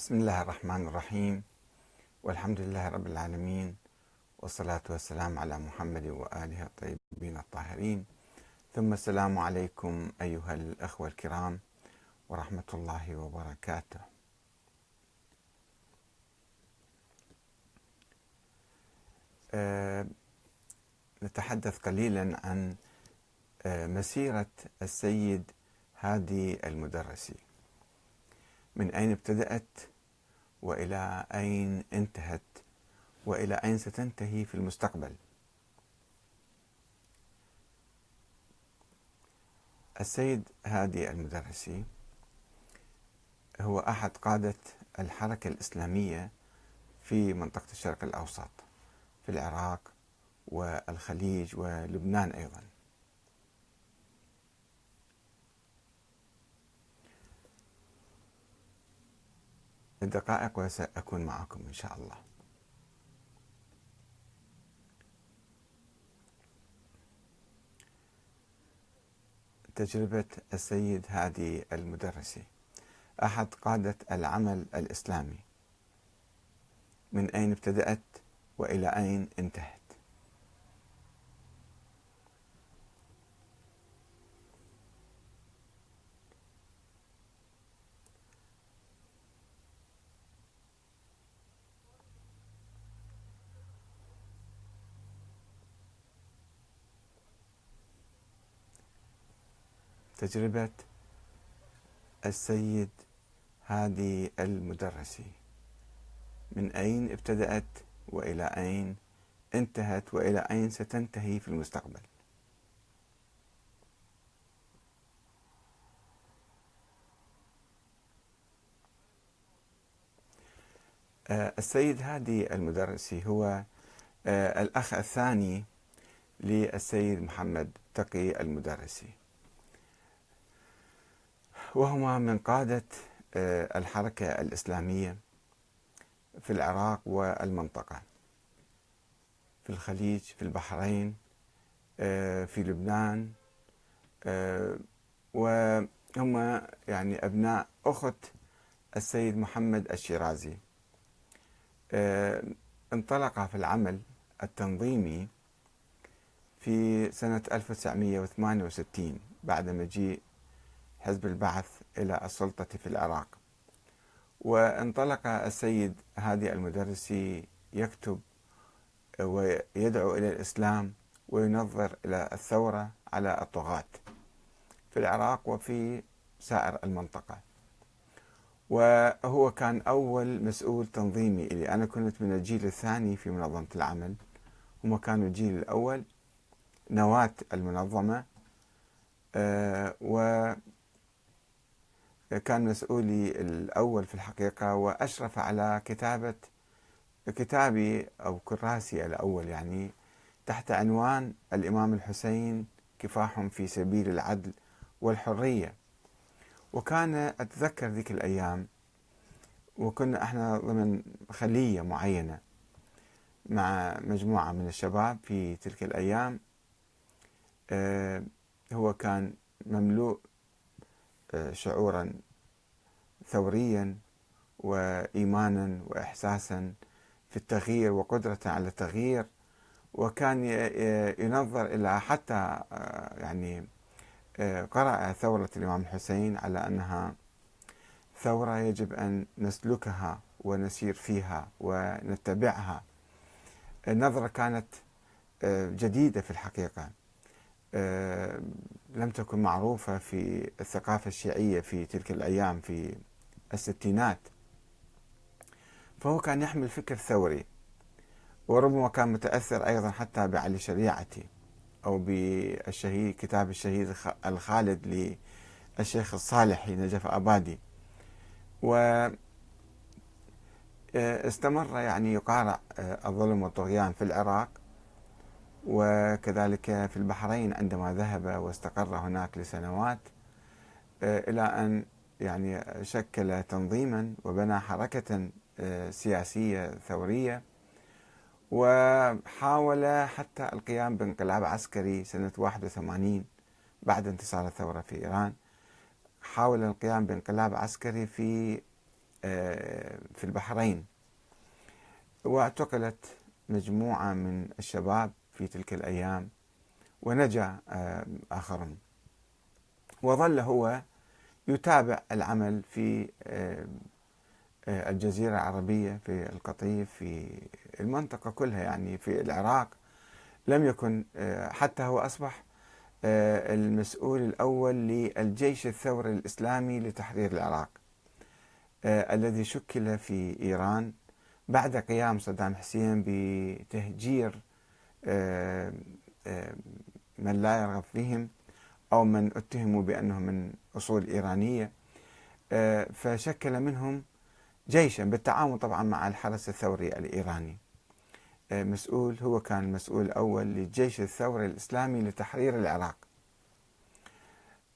بسم الله الرحمن الرحيم. والحمد لله رب العالمين والصلاة والسلام على محمد وآله الطيبين الطاهرين. ثم السلام عليكم أيها الأخوة الكرام ورحمة الله وبركاته. أه نتحدث قليلا عن أه مسيرة السيد هادي المدرسي. من أين ابتدأت وإلى أين انتهت وإلى أين ستنتهي في المستقبل؟ السيد هادي المدرسي هو أحد قادة الحركة الإسلامية في منطقة الشرق الأوسط في العراق والخليج ولبنان أيضا. دقائق وسأكون معكم إن شاء الله. تجربة السيد هادي المدرسي. أحد قادة العمل الإسلامي. من أين ابتدأت وإلى أين انتهت؟ تجربة السيد هادي المدرسي. من أين ابتدأت وإلى أين انتهت وإلى أين ستنتهي في المستقبل؟ آه، السيد هادي المدرسي هو آه، الأخ الثاني للسيد محمد تقي المدرسي. وهما من قادة آه، الحركة الإسلامية في العراق والمنطقة في الخليج في البحرين آه، في لبنان آه، وهم يعني أبناء أخت السيد محمد الشيرازي. انطلق في العمل التنظيمي في سنة 1968 بعد مجيء حزب البعث إلى السلطة في العراق. وانطلق السيد هادي المدرسي يكتب ويدعو إلى الإسلام وينظر إلى الثورة على الطغاة في العراق وفي سائر المنطقة. وهو كان أول مسؤول تنظيمي إلي. أنا كنت من الجيل الثاني في منظمة العمل. هم كانوا الجيل الأول نواة المنظمة أه كان مسؤولي الأول في الحقيقة وأشرف على كتابة كتابي أو كراسي الأول يعني تحت عنوان الإمام الحسين كفاح في سبيل العدل والحرية. وكان أتذكر ذيك الأيام وكنا إحنا ضمن خلية معينة مع مجموعة من الشباب في تلك الأيام. آه، هو كان مملوء شعورا ثوريا وايمانا واحساسا في التغيير وقدره على التغيير. وكان ينظر إلى حتى آه، يعني آه، قرأ ثورة الإمام الحسين على أنها ثورة يجب أن نسلكها ونسير فيها ونتبعها. النظرة كانت جديدة في الحقيقة. آه، لم تكن معروفة في الثقافة الشيعية في تلك الأيام في الستينات. فهو كان يحمل فكر ثوري وربما كان متأثر أيضا حتى بعلي شريعتي أو بالشهيد كتاب الشهيد الخالد للشيخ الصالحي نجف أبادي. و آه، استمر يعني يقارع آه، الظلم والطغيان في العراق. وكذلك في البحرين عندما ذهب واستقر هناك لسنوات آه، إلى أن يعني شكل تنظيما وبنى حركة آه، سياسية ثورية وحاول حتى القيام بانقلاب عسكري سنة 81 بعد انتصار الثورة في إيران. حاول القيام بانقلاب عسكري في في البحرين. واعتقلت مجموعة من الشباب في تلك الأيام ونجا آخرون. وظل هو يتابع العمل في الجزيرة العربية في القطيف في المنطقة كلها يعني في العراق. لم يكن حتى هو أصبح المسؤول الأول للجيش الثوري الإسلامي لتحرير العراق الذي شكل في إيران بعد قيام صدام حسين بتهجير من لا يرغب فيهم أو من اتهموا بأنهم من أصول إيرانية. فشكل منهم جيشا بالتعاون طبعا مع الحرس الثوري الإيراني. مسؤول هو كان المسؤول الأول للجيش الثوري الإسلامي لتحرير العراق.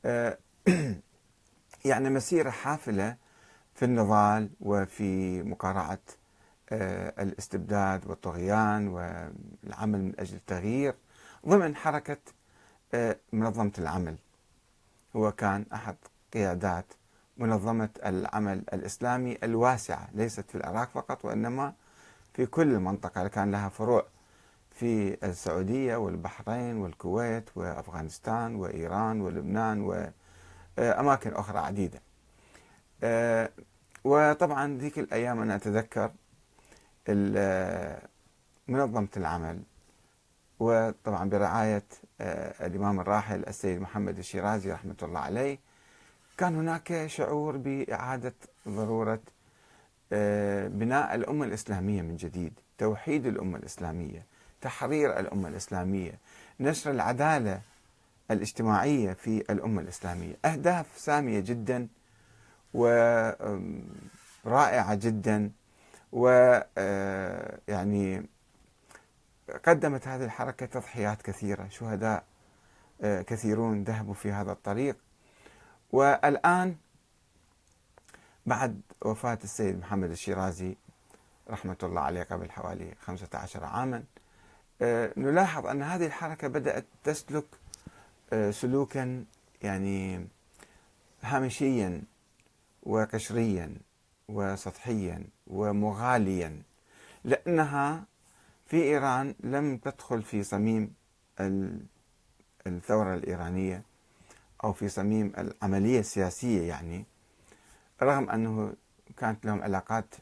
يعني مسيرة حافلة في النضال وفي مقارعة الاستبداد والطغيان والعمل من أجل التغيير ضمن حركة منظمة العمل. هو كان أحد قيادات منظمة العمل الإسلامي الواسعة ليست في العراق فقط وإنما في كل المنطقة. كان لها فروع في السعودية والبحرين والكويت وأفغانستان وإيران ولبنان وأماكن أخرى عديدة. وطبعا ذيك الأيام أنا أتذكر منظمة العمل وطبعا برعاية الإمام الراحل السيد محمد الشيرازي رحمة الله عليه كان هناك شعور بإعادة ضرورة آه، بناء الأمة الإسلامية من جديد توحيد الأمة الإسلامية تحرير الأمة الإسلامية نشر العدالة الاجتماعية في الأمة الإسلامية أهداف سامية جدا ورائعة جدا. ويعني آه، قدمت هذه الحركة تضحيات كثيرة شهداء آه، كثيرون ذهبوا في هذا الطريق. والآن بعد وفاة السيد محمد الشيرازي رحمة الله عليه قبل حوالي 15 عاما آه، نلاحظ أن هذه الحركة بدأت تسلك سلوكا يعني هامشيا وقشريا. وسطحيا ومغاليا لأنها في إيران لم تدخل في صميم الثورة الإيرانية أو في صميم العملية السياسية يعني رغم أنه كانت لهم علاقات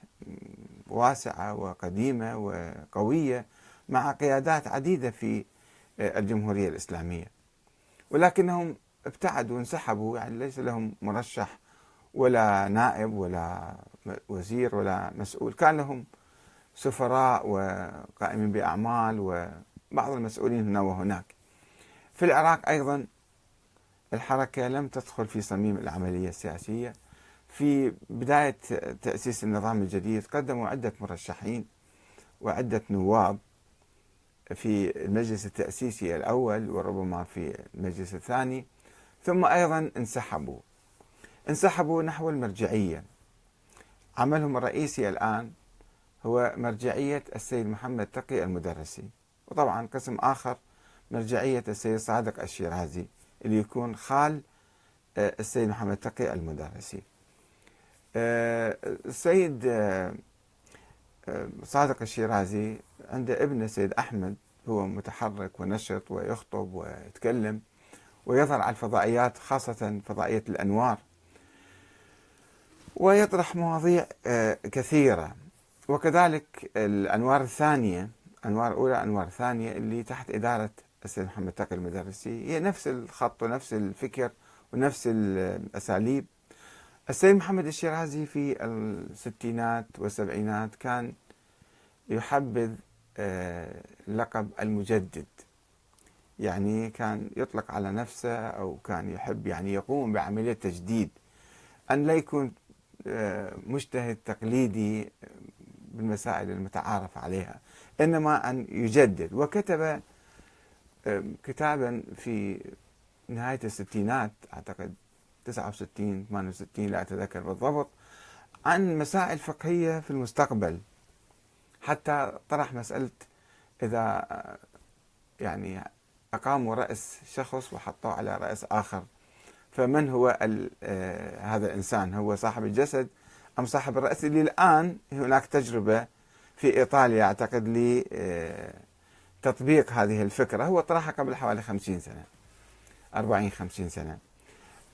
واسعة وقديمة وقوية مع قيادات عديدة في الجمهورية الإسلامية. ولكنهم ابتعدوا وانسحبوا يعني ليس لهم مرشح ولا نائب ولا وزير ولا مسؤول. كان لهم سفراء وقائمين بأعمال وبعض المسؤولين هنا وهناك. في العراق أيضا الحركة لم تدخل في صميم العملية السياسية. في بداية تأسيس النظام الجديد قدموا عدة مرشحين وعدة نواب في المجلس التأسيسي الأول وربما في المجلس الثاني ثم أيضا انسحبوا. انسحبوا نحو المرجعية. عملهم الرئيسي الآن هو مرجعية السيد محمد تقي المدرسي. وطبعا قسم آخر مرجعية السيد صادق الشيرازي اللي يكون خال آه، السيد محمد تقي المدرسي. آه، السيد آه، صادق الشيرازي عنده ابنه السيد أحمد هو متحرك ونشط ويخطب ويتكلم ويظهر على الفضائيات خاصة فضائية الأنوار. ويطرح مواضيع كثيرة. وكذلك الأنوار الثانية أنوار أولى أنوار ثانية اللي تحت إدارة السيد محمد تقي المدرسي. هي نفس الخط ونفس الفكر ونفس الأساليب. السيد محمد الشيرازي في الستينات والسبعينات كان يحبذ آه، لقب المجدد. يعني كان يطلق على نفسه أو كان يحب يعني يقوم بعملية تجديد. أن لا يكون آه، مجتهد تقليدي بالمسائل المتعارف عليها إنما أن يجدد. وكتب كتابا في نهاية الستينات أعتقد 69 68 لا أتذكر بالضبط عن مسائل فقهية في المستقبل. حتى طرح مسألة إذا يعني أقاموا رأس شخص وحطوه على رأس آخر. فمن هو آه، هذا الإنسان؟ هو صاحب الجسد أم صاحب الرأس؟ اللي الآن هناك تجربة في إيطاليا أعتقد لي آه، تطبيق هذه الفكرة. هو طرحها قبل حوالي خمسين سنة أربعين خمسين سنة.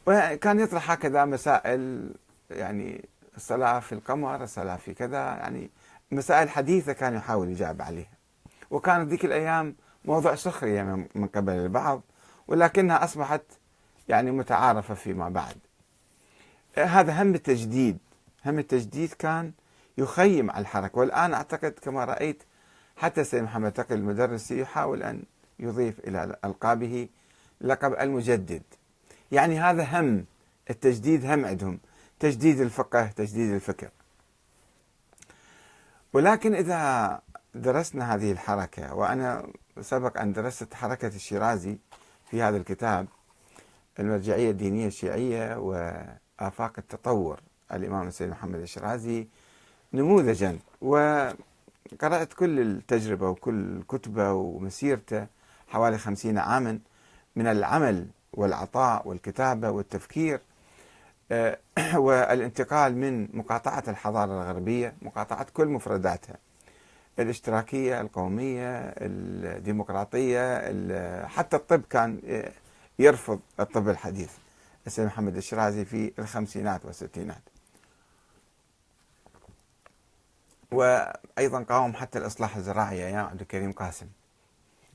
وكان يطرح هكذا مسائل يعني الصلاة في القمر الصلاة في كذا يعني مسائل حديثة كان يحاول يجاوب عليها. وكانت ذيك الأيام موضوع سخرية من قبل البعض ولكنها أصبحت يعني متعارفة فيما بعد. هذا هم التجديد. هم التجديد كان يخيم على الحركة. والآن أعتقد كما رأيت حتى سيد محمد تقي المدرسي يحاول أن يضيف إلى ألقابه لقب المجدد. يعني هذا هم التجديد هم عندهم. تجديد الفقه تجديد الفكر. ولكن إذا درسنا هذه الحركة وأنا سبق أن درست حركة الشيرازي في هذا الكتاب المرجعية الدينية الشيعية وآفاق التطور. الإمام السيد محمد الشيرازي نموذجا وقرأت كل التجربة وكل كتبة ومسيرته حوالي خمسين عاما من العمل والعطاء والكتابة والتفكير. آه، والانتقال من مقاطعة الحضارة الغربية مقاطعة كل مفرداتها الاشتراكية القومية الديمقراطية حتى الطب كان آه، يرفض الطب الحديث. السيد محمد الشرازي في الخمسينات والستينات. وأيضا قاوم حتى الإصلاح الزراعي أيام عبد الكريم قاسم.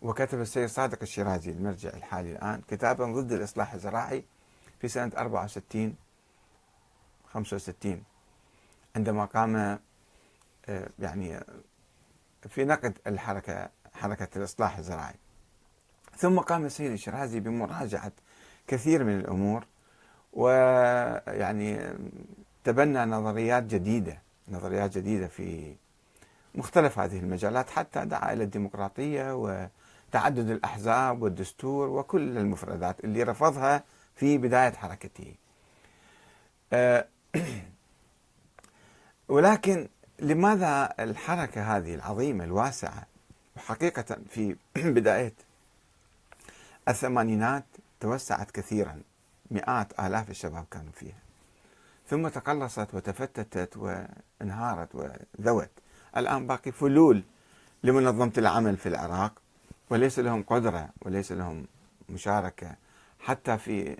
وكتب السيد صادق الشيرازي المرجع الحالي الآن كتابا ضد الإصلاح الزراعي في سنة 64 65 عندما قام آه، يعني في نقد الحركة حركة الإصلاح الزراعي. ثم قام السيد الشيرازي بمراجعة كثير من الأمور ويعني تبنى نظريات جديدة نظريات جديدة في مختلف هذه المجالات حتى دعا إلى الديمقراطية وتعدد الأحزاب والدستور وكل المفردات اللي رفضها في بداية حركته. آه، ولكن لماذا الحركة هذه العظيمة الواسعة وحقيقة في بداية الثمانينات توسعت كثيرا. مئات آلاف الشباب كانوا فيها. ثم تقلصت وتفتتت وانهارت وذوت. الآن باقي فلول لمنظمة العمل في العراق وليس لهم قدرة وليس لهم مشاركة. حتى في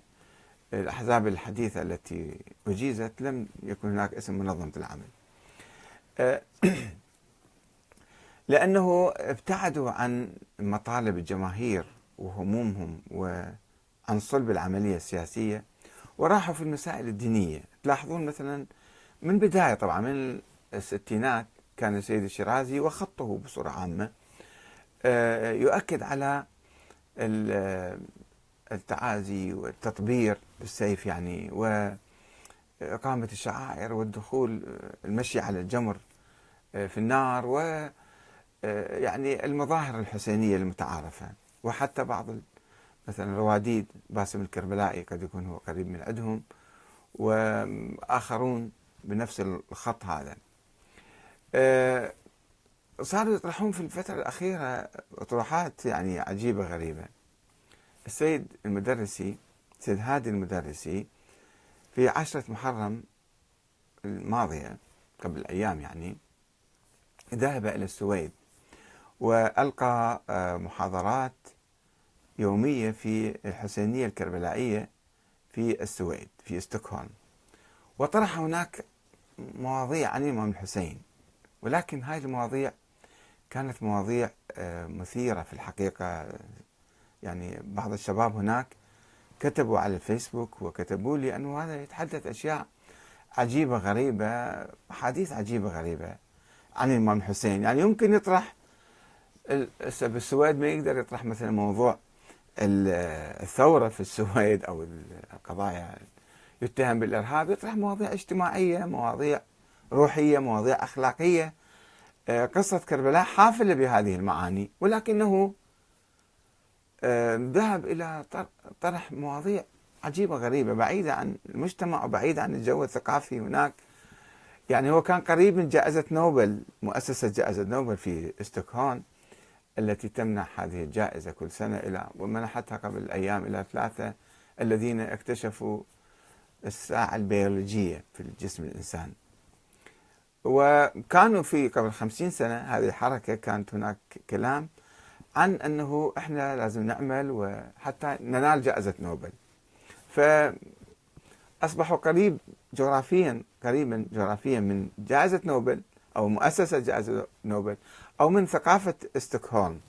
الأحزاب الحديثة التي أجيزت لم يكن هناك اسم منظمة العمل. لأنه ابتعدوا عن مطالب الجماهير وهمومهم وعن صلب العملية السياسية وراحوا في المسائل الدينية. تلاحظون مثلا من بداية طبعا من الستينات كان السيد الشيرازي وخطه بصورة عامة أه، يؤكد على التعازي والتطبير بالسيف يعني وإقامة الشعائر والدخول المشي على الجمر آه، في النار و آه، يعني المظاهر الحسينية المتعارفة. وحتى بعض مثلا رواديد باسم الكربلائي قد يكون هو قريب من عندهم وآخرون بنفس الخط هذا. آه، صاروا يطرحون في الفترة الأخيرة أطروحات يعني عجيبة غريبة. السيد المدرسي سيد هادي المدرسي في عشرة محرم الماضية قبل أيام يعني ذهب إلى السويد وألقى آه، محاضرات يومية في الحسينية الكربلائية في السويد في ستوكهولم. وطرح هناك مواضيع عن الإمام الحسين ولكن هذه المواضيع كانت مواضيع آه، مثيرة في الحقيقة. يعني بعض الشباب هناك كتبوا على الفيسبوك وكتبوا لي أنه هذا يتحدث أشياء عجيبة غريبة أحاديث عجيبة غريبة عن الإمام الحسين. يعني يمكن يطرح بالسويد ما يقدر يطرح مثلا موضوع الثورة في السويد أو القضايا يتهم بالإرهاب يطرح مواضيع اجتماعية مواضيع روحية مواضيع أخلاقية. آه، قصة كربلاء حافلة بهذه المعاني ولكنه آه، ذهب إلى طرح مواضيع عجيبة غريبة بعيدة عن المجتمع وبعيدة عن الجو الثقافي هناك. يعني هو كان قريب من جائزة نوبل مؤسسة جائزة نوبل في استوكهولم التي تمنح هذه الجائزة كل سنة إلى ومنحتها قبل أيام إلى ثلاثة الذين اكتشفوا الساعة البيولوجية في جسم الإنسان. وكانوا في قبل خمسين سنة هذه الحركة كانت هناك كلام عن أنه إحنا لازم نعمل وحتى ننال جائزة نوبل. فأصبحوا قريب جغرافيا قريبا جغرافيا من جائزة نوبل أو مؤسسة جائزة نوبل أو من ثقافة ستوكهولم.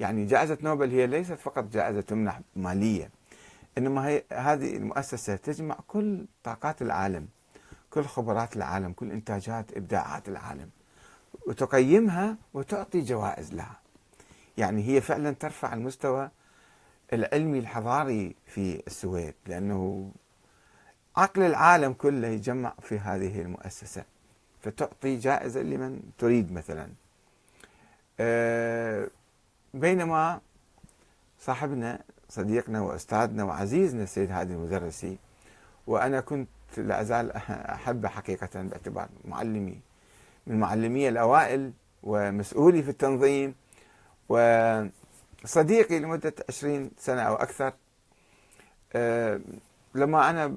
يعني جائزة نوبل هي ليست فقط جائزة تمنح مالية إنما هي هذه المؤسسة تجمع كل طاقات العالم كل خبرات العالم كل إنتاجات إبداعات العالم وتقيمها وتعطي جوائز لها. يعني هي فعلا ترفع المستوى العلمي الحضاري في السويد لأنه عقل العالم كله يجمع في هذه المؤسسة فتعطي جائزة لمن تريد مثلا. بينما صاحبنا صديقنا وأستاذنا وعزيزنا السيد هادي المدرسي وأنا كنت لا أزال أحبه حقيقة باعتبار معلمي من معلمي الأوائل ومسؤولي في التنظيم وصديقي لمدة عشرين سنة أو أكثر. آه، لما أنا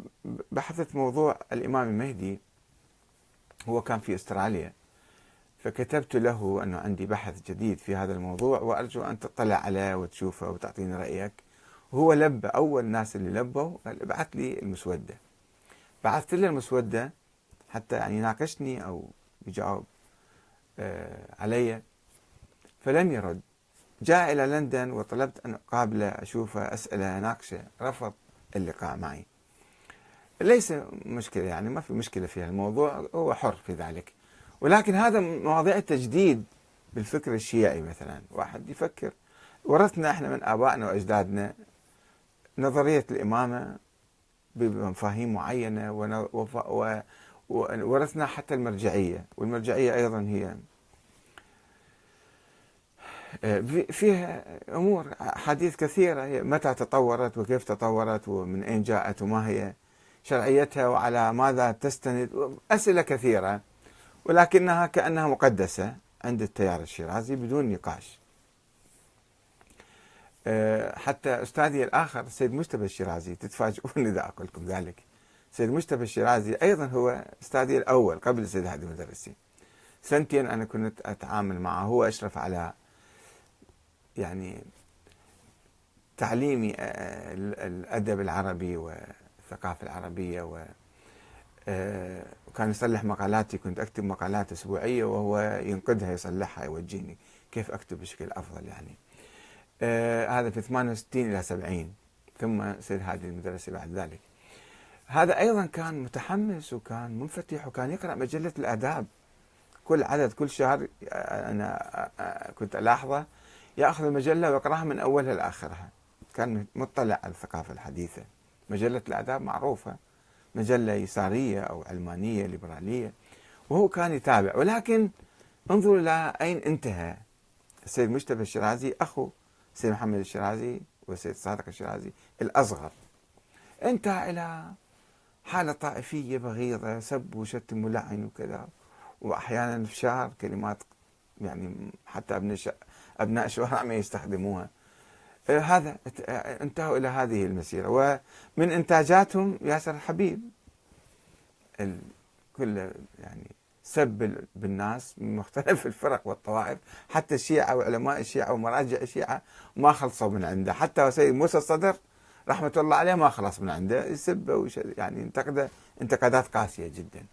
بحثت موضوع الإمام المهدي هو كان في أستراليا. فكتبت له أنه عندي بحث جديد في هذا الموضوع وأرجو أن تطلع عليه وتشوفه وتعطيني رأيك. وهو لبى أول ناس اللي لبوا قال ابعث لي المسودة. بعثت له المسودة حتى يعني يناقشني أو يجاوب آه، علي. فلم يرد. جاء إلى لندن وطلبت أن أقابله أشوفه أسأله أناقشه رفض اللقاء معي. ليس مشكلة يعني ما في مشكلة في الموضوع هو حر في ذلك. ولكن هذا مواضيع التجديد بالفكر الشيعي مثلا. واحد يفكر ورثنا إحنا من آبائنا وأجدادنا نظرية الإمامة بمفاهيم معينة وورثنا حتى المرجعية والمرجعية أيضا هي آه، فيها أمور حديث كثيرة متى تطورت وكيف تطورت ومن أين جاءت وما هي شرعيتها وعلى ماذا تستند أسئلة كثيرة. ولكنها كأنها مقدسة عند التيار الشيرازي بدون نقاش. آه، حتى أستاذي الآخر السيد مجتبى الشيرازي تتفاجئون إذا أقول لكم ذلك. السيد مجتبى الشيرازي أيضا هو أستاذي الأول قبل السيد هادي المدرسي. سنتين أنا كنت أتعامل معه هو أشرف على يعني تعليمي آه، الأدب العربي والثقافة العربية و وكان يصلح مقالاتي كنت أكتب مقالات أسبوعية وهو ينقدها يصلحها يوجهني كيف أكتب بشكل أفضل يعني. آه هذا في 68 إلى 70 ثم سيد هادي المدرسي بعد ذلك. هذا أيضا كان متحمس وكان منفتح وكان يقرأ مجلة الآداب. كل عدد كل شهر آه، آه، كنت ألاحظه يأخذ المجلة ويقرأها من أولها لآخرها. كان مطلع على الثقافة الحديثة. مجلة الآداب معروفة. مجلة يساريه أو علمانيه ليبرالية وهو كان يتابع. ولكن انظروا إلى أين انتهى. السيد مجتبى الشيرازي أخو السيد محمد الشيرازي والسيد صادق الشيرازي الأصغر انتهى إلى حالة طائفية بغيضة سب وشتم ولعن وكذا. وأحيانا انفشار كلمات يعني حتى ابن أبناء الشوارع ما يستخدموها. هذا آه، انتهوا إلى هذه المسيرة. ومن إنتاجاتهم ياسر الحبيب. كل يعني سب بالناس من مختلف الفرق والطوائف حتى الشيعة وعلماء الشيعة ومراجع الشيعة ما خلصوا من عنده. حتى سيد موسى الصدر رحمة الله عليه ما خلص من عنده. يسب يعني انتقده انتقادات قاسية جدا.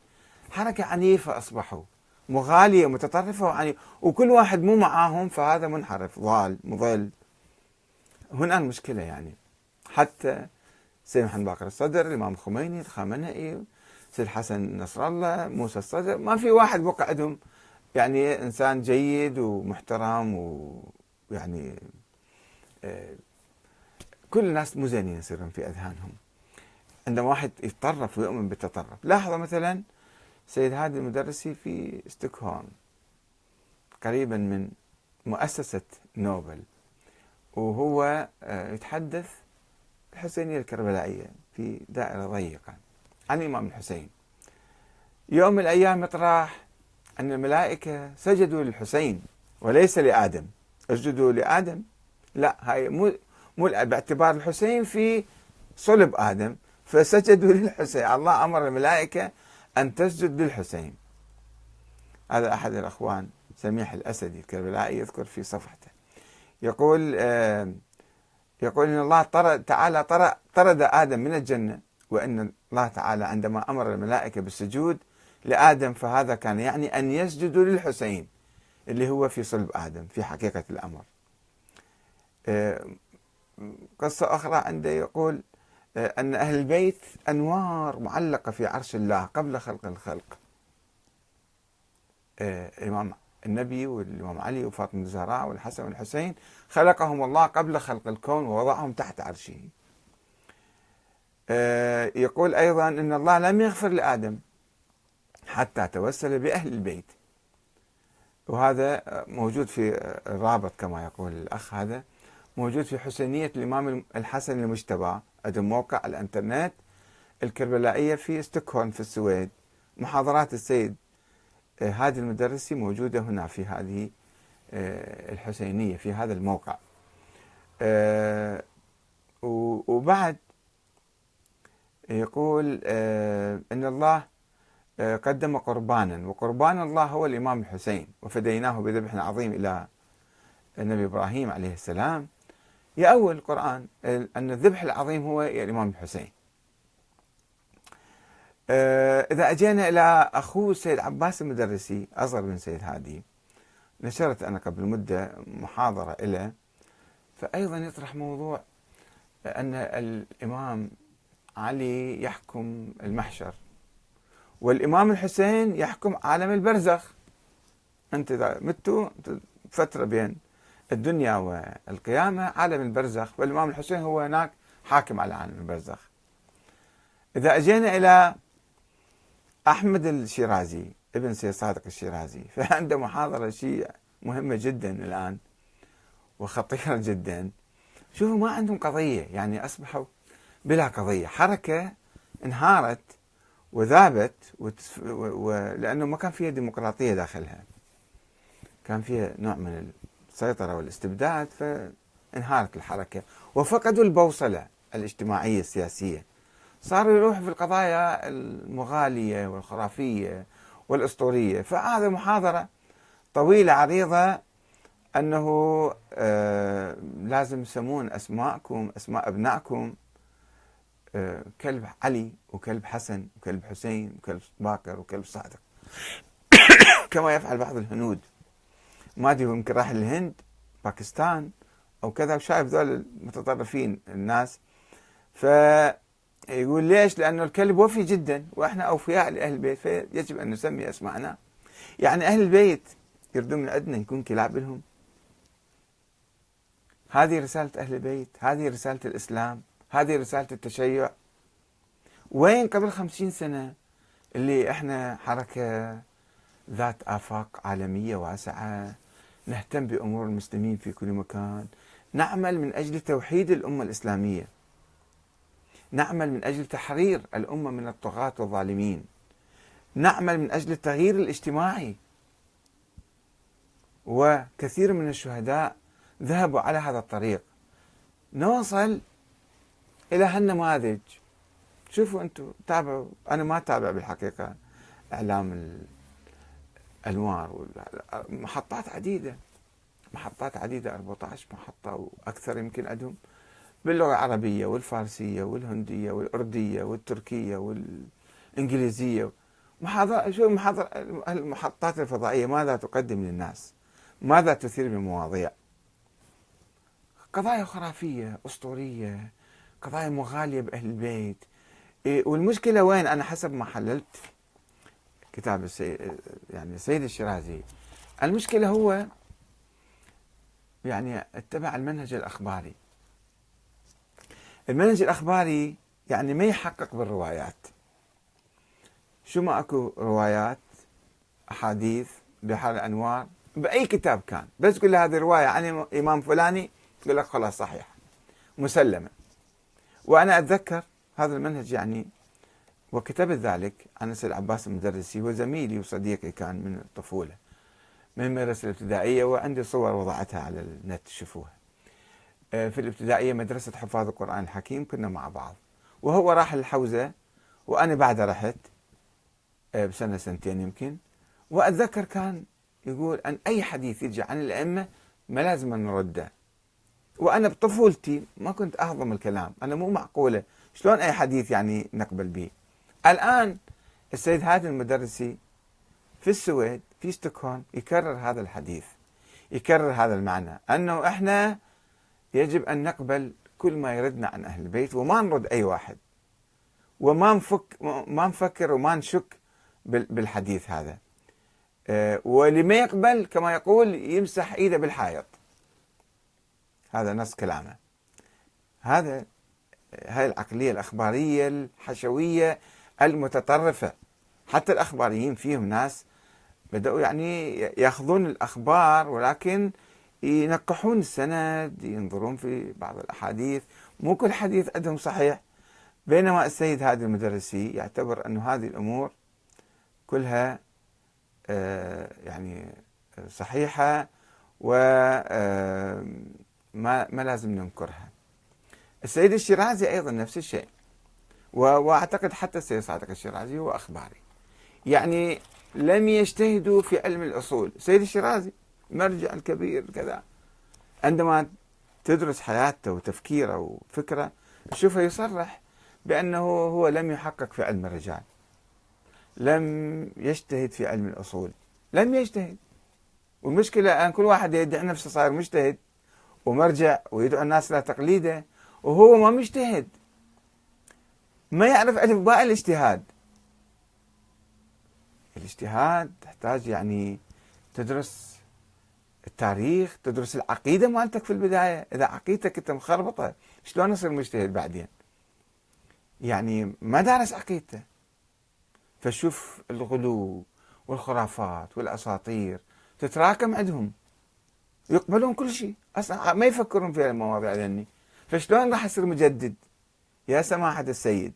حركة عنيفة أصبحوا مغالية متطرفة وعنيفة. وكل واحد مو معاهم فهذا منحرف. ضال مضل. هنا المشكلة يعني. حتى سيد محمد باقر الصدر الإمام الخميني الخامنئي سيد حسن نصر الله موسى الصدر ما في واحد بقعدهم يعني إنسان جيد ومحترم ويعني آه، كل الناس مو زينين يصيرون في أذهانهم. عندما واحد يتطرف ويؤمن بالتطرف. لاحظوا مثلا سيد هادي المدرسي في ستوكهولم قريبا من مؤسسة نوبل. وهو آه، يتحدث الحسينية الكربلائية في دائرة ضيقة عن الإمام الحسين. يوم من الأيام يطرح أن الملائكة سجدوا للحسين وليس لآدم. أسجدوا لآدم؟ لا هاي مو مو باعتبار الحسين في صلب آدم فسجدوا للحسين. الله أمر الملائكة أن تسجد للحسين. هذا أحد الأخوان سميح الأسدي الكربلائي يذكر في صفحته. يقول يقول إن الله طرد تعالى طرد آدم من الجنة وإن الله تعالى عندما أمر الملائكة بالسجود لآدم فهذا كان يعني أن يسجدوا للحسين اللي هو في صلب آدم في حقيقة الأمر. قصة أخرى عنده يقول آه، أن أهل البيت أنوار معلقة في عرش الله قبل خلق الخلق. الامام آه، النبي والإمام علي وفاطمة الزهراء والحسن والحسين خلقهم الله قبل خلق الكون ووضعهم تحت عرشه. آه، يقول أيضا أن الله لم يغفر لآدم حتى توسل بأهل البيت. وهذا موجود في الرابط كما يقول الأخ هذا موجود في حسينية الإمام الحسن المجتبى عندهم موقع الإنترنت الكربلائية في ستوكهولم في السويد محاضرات السيد هذه المدرسة موجودة هنا في هذه آه، الحسينية في هذا الموقع. آه، وبعد يقول أن الله قدم قربانا وقربان الله هو الإمام الحسين وفديناه بذبح عظيم إلى النبي إبراهيم عليه السلام. يأول القرآن أن الذبح العظيم هو الإمام الحسين. آه، إذا أجينا إلى أخوه السيد عباس المدرسي أصغر من سيد هادي. نشرت أنا قبل مدة محاضرة له فأيضا يطرح موضوع أن الإمام علي يحكم المحشر والإمام الحسين يحكم عالم البرزخ. أنت إذا متوا فترة بين الدنيا والقيامة عالم البرزخ والإمام الحسين هو هناك حاكم على عالم البرزخ. إذا أجينا إلى أحمد الشيرازي ابن سيد صادق الشيرازي. فعنده محاضرة شيء مهمة جدا الآن وخطيرة جدا. شوفوا ما عندهم قضية يعني أصبحوا بلا قضية. حركة انهارت وذابت وتف... و... و... لأنه ما كان فيها ديمقراطية داخلها. كان فيها نوع من السيطرة والاستبداد فانهارت الحركة. وفقدوا البوصلة الاجتماعية السياسية. صار يروح في القضايا المغالية والخرافية والأسطورية. فهذا محاضرة طويلة عريضة أنه آه لازم يسمون أسماءكم أسماء أبنائكم آه كلب علي وكلب حسن وكلب حسين وكلب باكر وكلب صادق. كما يفعل بعض الهنود. ما أدري يمكن راح الهند باكستان أو كذا وشايف ذول المتطرفين الناس. ف يقول ليش؟ لأنه الكلب وفي جدا وإحنا أوفياء لأهل البيت فيجب أن نسمي أسماءنا. يعني أهل البيت يردون من عندنا نكون كلاب لهم. هذه رسالة أهل البيت هذه رسالة الإسلام هذه رسالة التشيع. وين قبل خمسين سنة اللي إحنا حركة ذات آفاق عالمية واسعة نهتم بأمور المسلمين في كل مكان نعمل من أجل توحيد الأمة الإسلامية. نعمل من أجل تحرير الأمة من الطغاة والظالمين. نعمل من أجل التغيير الاجتماعي. وكثير من الشهداء ذهبوا على هذا الطريق. نوصل إلى هالنماذج. شوفوا أنتم تابعوا. أنا ما أتابع بالحقيقة إعلام الأنوار محطات عديدة. محطات عديدة 14 محطة وأكثر يمكن عندهم. باللغة العربية والفارسية والهندية والأردية والتركية والإنجليزية. محاضرة شو محاضرة المحطات الفضائية ماذا تقدم للناس؟ ماذا تثير من مواضيع؟ قضايا خرافية أسطورية قضايا مغالية بأهل البيت. إيه، والمشكلة وين؟ أنا حسب ما حللت كتاب السيد يعني السيد الشيرازي. المشكلة هو يعني اتبع المنهج الأخباري. المنهج الأخباري يعني ما يحقق بالروايات. شو ما أكو روايات أحاديث بحر الأنوار بأي كتاب كان. بس تقول هذه رواية عن إمام فلاني تقول لك خلاص صحيح. مسلمة. وأنا أتذكر هذا المنهج يعني وكتبت ذلك عن السيد عباس المدرسي هو زميلي وصديقي كان من الطفولة من المدرسة الابتدائية وعندي صور وضعتها على النت تشوفوها آه، في الابتدائية مدرسة حفاظ القرآن الحكيم كنا مع بعض. وهو راح الحوزة وأنا بعد رحت آه، بسنة سنتين يمكن. وأتذكر كان يقول أن أي حديث يجي عن الأئمة ما لازم نرده. وأنا بطفولتي ما كنت أهضم الكلام. أنا مو معقولة. شلون أي حديث يعني نقبل به؟ الآن السيد هادي المدرسي في السويد في ستوكهولم يكرر هذا الحديث يكرر هذا المعنى. أنه إحنا يجب أن نقبل كل ما يردنا عن أهل البيت وما نرد أي واحد. وما نفك ما نفكر وما نشك بالحديث هذا. آه، واللي ما يقبل كما يقول يمسح إيده بالحائط. هذا نص كلامه. هذا هاي العقلية الأخبارية الحشوية المتطرفة. حتى الأخباريين فيهم ناس بدأوا يعني يأخذون الأخبار ولكن ينقحون السند ينظرون في بعض الأحاديث. مو كل حديث عندهم صحيح. بينما السيد هادي المدرسي يعتبر أن هذه الأمور كلها آه، يعني صحيحة وما آه، ما لازم ننكرها. السيد الشيرازي أيضا نفس الشيء. وأعتقد حتى السيد صادق الشيرازي هو أخباري. يعني لم يجتهدوا في علم الأصول. السيد الشيرازي مرجع الكبير كذا. عندما تدرس حياته وتفكيره وفكره تشوفه يصرح بأنه هو لم يحقق في علم الرجال. لم يجتهد في علم الأصول. لم يجتهد. والمشكلة أن كل واحد يدعي نفسه صاير مجتهد ومرجع ويدعو الناس إلى تقليده وهو ما مجتهد. ما يعرف ألف باء الاجتهاد. الاجتهاد تحتاج يعني تدرس التاريخ تدرس العقيدة مالتك في البداية. إذا عقيدتك أنت مخربطة شلون يصير مجتهد بعدين؟ يعني ما دارس عقيدته. فشوف الغلو والخرافات والأساطير تتراكم عندهم. يقبلون كل شيء. أصلا ما يفكرون في المواضيع ذني فشلون راح يصير مجدد؟ يا سماحة السيد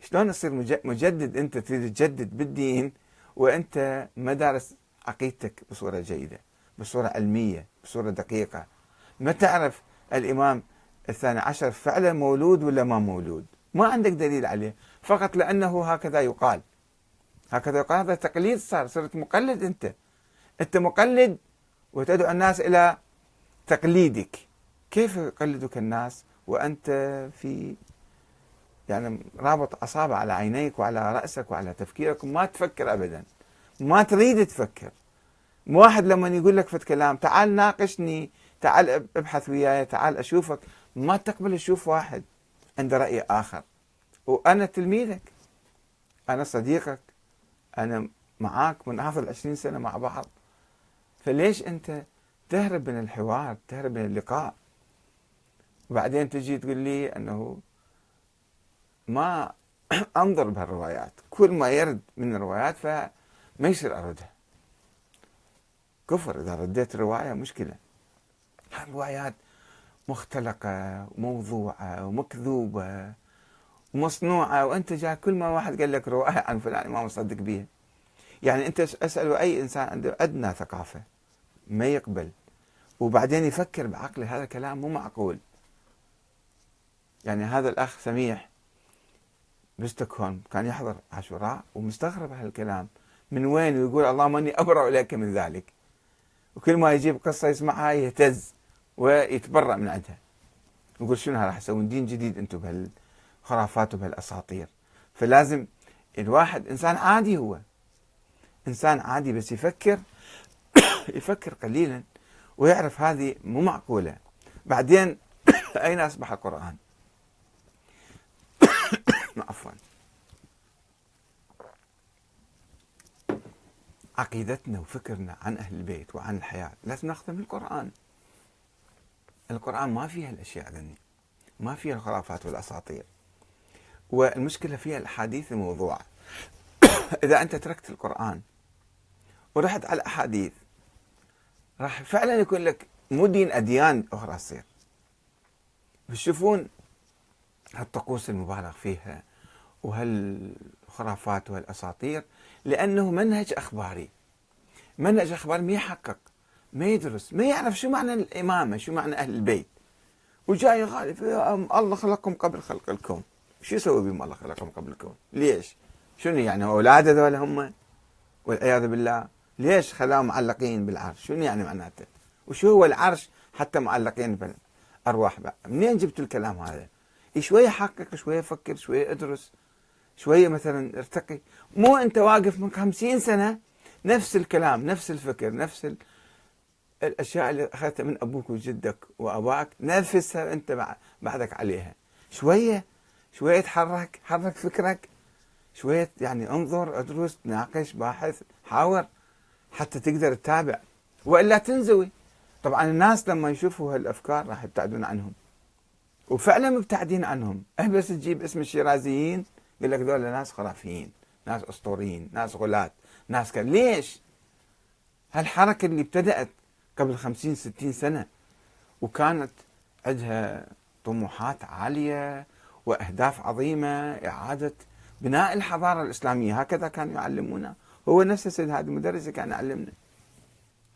شلون تصير مجدد؟ أنت تريد تجدد بالدين وأنت ما دارس عقيدتك بصورة جيدة. بصورة علمية بصورة دقيقة. ما تعرف الإمام الثاني عشر فعلا مولود ولا ما مولود؟ ما عندك دليل عليه. فقط لأنه هكذا يقال. هكذا يقال. هذا تقليد صار. صرت مقلد أنت. أنت مقلد وتدعو الناس إلى تقليدك. كيف يقلدك الناس وأنت في يعني رابط أصابع على عينيك وعلى رأسك وعلى تفكيرك؟ ما تفكر أبدا. ما تريد تفكر. واحد لما يقول لك في كلام تعال ناقشني تعال أبحث وياي تعال أشوفك ما تقبل تشوف واحد عنده رأي آخر. وأنا تلميذك. أنا صديقك. أنا معاك من آخر عشرين سنة مع بعض. فليش أنت تهرب من الحوار تهرب من اللقاء؟ وبعدين تجي تقول لي أنه ما أنظر بهالروايات. كل ما يرد من الروايات فما يصير أردها كفر. إذا رديت رواية مشكلة. الروايات مختلقة وموضوعة ومكذوبة ومصنوعة وأنت جاي كل ما واحد قال لك رواية عن فلان ما مصدق بيها. يعني أنت أسأل أي إنسان عنده أدنى ثقافة ما يقبل وبعدين يفكر بعقله هذا كلام مو معقول. يعني هذا الأخ سميح بستوكهولم كان يحضر عاشوراء ومستغرب هالكلام. من وين؟ ويقول اللهم إني أبرأ إليك من ذلك. وكل ما يجيب قصة يسمعها يهتز ويتبرأ من عندها. يقول شنو راح يسوون دين جديد أنتم بهالخرافات وبهالأساطير. فلازم الواحد إنسان عادي هو. إنسان عادي بس يفكر يفكر قليلا ويعرف هذه مو معقولة. بعدين أين أصبح القرآن؟ عفوا. عقيدتنا وفكرنا عن أهل البيت وعن الحياة. لازم ناخذها من القرآن القرآن ما فيها الأشياء ذني. ما فيها الخرافات والأساطير. والمشكلة فيها الأحاديث الموضوعة. إذا أنت تركت القرآن ورحت على الأحاديث راح فعلا يكون لك مو دين أديان أخرى تصير. بتشوفون هالطقوس المبالغ فيها وهالخرافات وهالأساطير لأنه منهج أخباري. منهج أخباري ما يحقق ما يدرس ما يعرف شو معنى الإمامة شو معنى أهل البيت. وجاي يخالف الله خلقكم قبل خلق الكون. شو يسوي بهم الله خلقكم قبل الكون؟ ليش؟ شنو يعني أولاد هذول هم؟ والعياذ بالله. ليش خلاهم معلقين بالعرش؟ شنو يعني معناته؟ وشو هو العرش حتى معلقين بالأرواح. منين جبتوا الكلام هذا؟ شوية حقق شوية فكر شوية ادرس. شوية مثلا ارتقي. مو أنت واقف من خمسين سنة نفس الكلام نفس الفكر نفس الأشياء اللي أخذتها من أبوك وجدك واباك نفسها أنت بعدك عليها. شوية شوية تحرك حرك فكرك. شوية يعني انظر ادرس ناقش باحث حاور حتى تقدر تتابع. وإلا تنزوي. طبعا الناس لما يشوفوا هالأفكار راح يبتعدون عنهم. وفعلا مبتعدين عنهم. أه بس تجيب اسم الشيرازيين؟ يقول لك ذول ناس خرافيين ناس أسطوريين ناس غلاة ناس كان ليش؟ هالحركة اللي ابتدأت قبل خمسين ستين سنة وكانت عندها طموحات عالية وأهداف عظيمة إعادة بناء الحضارة الإسلامية. هكذا كانوا يعلمونا. هو نفس السيد هذا المدرس كان يعلمنا.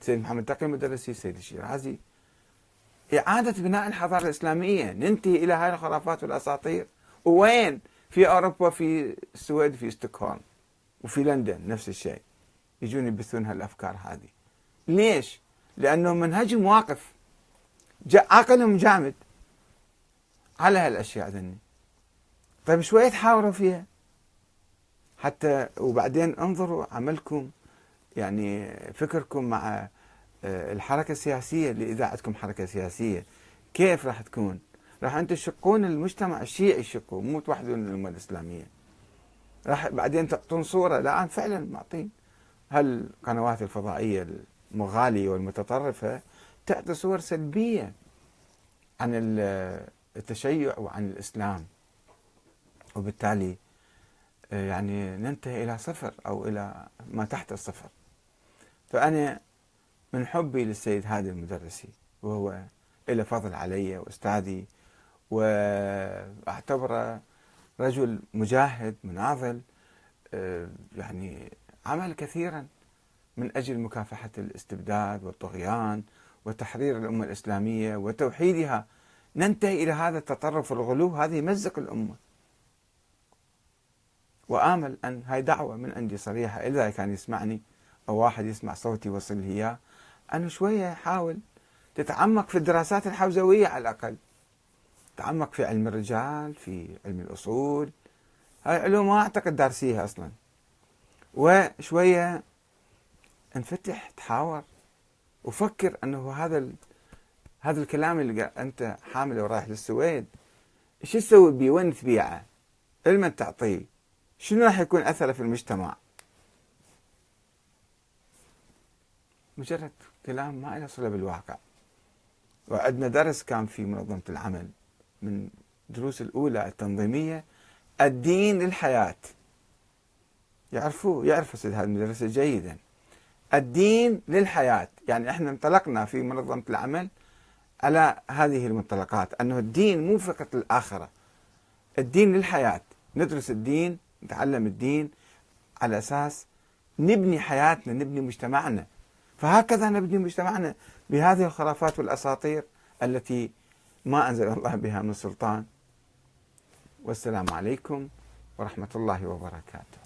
سيد محمد تقي المدرسي سيد الشيرازي. إعادة بناء الحضارة الإسلامية. ننتهي إلى هاي الخرافات والأساطير. وين في أوروبا في السويد في ستوكهولم وفي لندن نفس الشيء. يجون يبثون هالأفكار هذه. ليش؟ لأنه منهجهم واقف عقلهم جامد على هالأشياء ذني. طيب شوية تحاوروا فيها. حتى وبعدين انظروا عملكم يعني فكركم مع آه، الحركة السياسية اللي إذا عندكم حركة سياسية. كيف راح تكون؟ راح أنتم تشقون المجتمع الشيعي يشقوا مو توحدون الأمة الإسلامية. راح بعدين تعطون صورة الآن فعلا معطين. هالقنوات الفضائية المغالية والمتطرفة تعطي صور سلبية عن التشيع وعن الإسلام؟ وبالتالي آه، يعني ننتهي إلى صفر أو إلى ما تحت الصفر. فأنا من حبي للسيد هادي المدرسي وهو له فضل علي وأستاذي وأعتبره رجل مجاهد مناضل آه، يعني عمل كثيرا من أجل مكافحة الاستبداد والطغيان وتحرير الأمة الإسلامية وتوحيدها. ننتهي إلى هذا التطرف والغلو. هذا يمزق الأمة. وآمل أن هاي دعوة من عندي صريحة إذا كان يسمعني أو واحد يسمع صوتي وصل إياه أنه شوية حاول تتعمق في الدراسات الحوزوية على الأقل. تعمق في علم الرجال في علم الأصول. هاي علوم ما أعتقد دارسيها أصلا. وشوية انفتح تحاور وفكر أنه هذا ال... هذا الكلام اللي أنت حامله ورايح للسويد شو تسوي بيه وين تبيعه لمن تعطيه شنو راح يكون أثره في المجتمع؟ مجرد كلام ما له صلة بالواقع. وعندنا درس كان في منظمة العمل. من دروس الأولى التنظيمية الدين للحياة. يعرفوه يعرف سيد هذا المدرس جيدا. الدين للحياة. يعني إحنا انطلقنا في منظمة العمل على هذه المنطلقات أنه الدين مو فقط للآخرة الدين للحياة. ندرس الدين نتعلم الدين على أساس نبني حياتنا نبني مجتمعنا. فهكذا نبني مجتمعنا بهذه الخرافات والأساطير التي ما أنزل الله بها من سلطان. والسلام عليكم ورحمة الله وبركاته.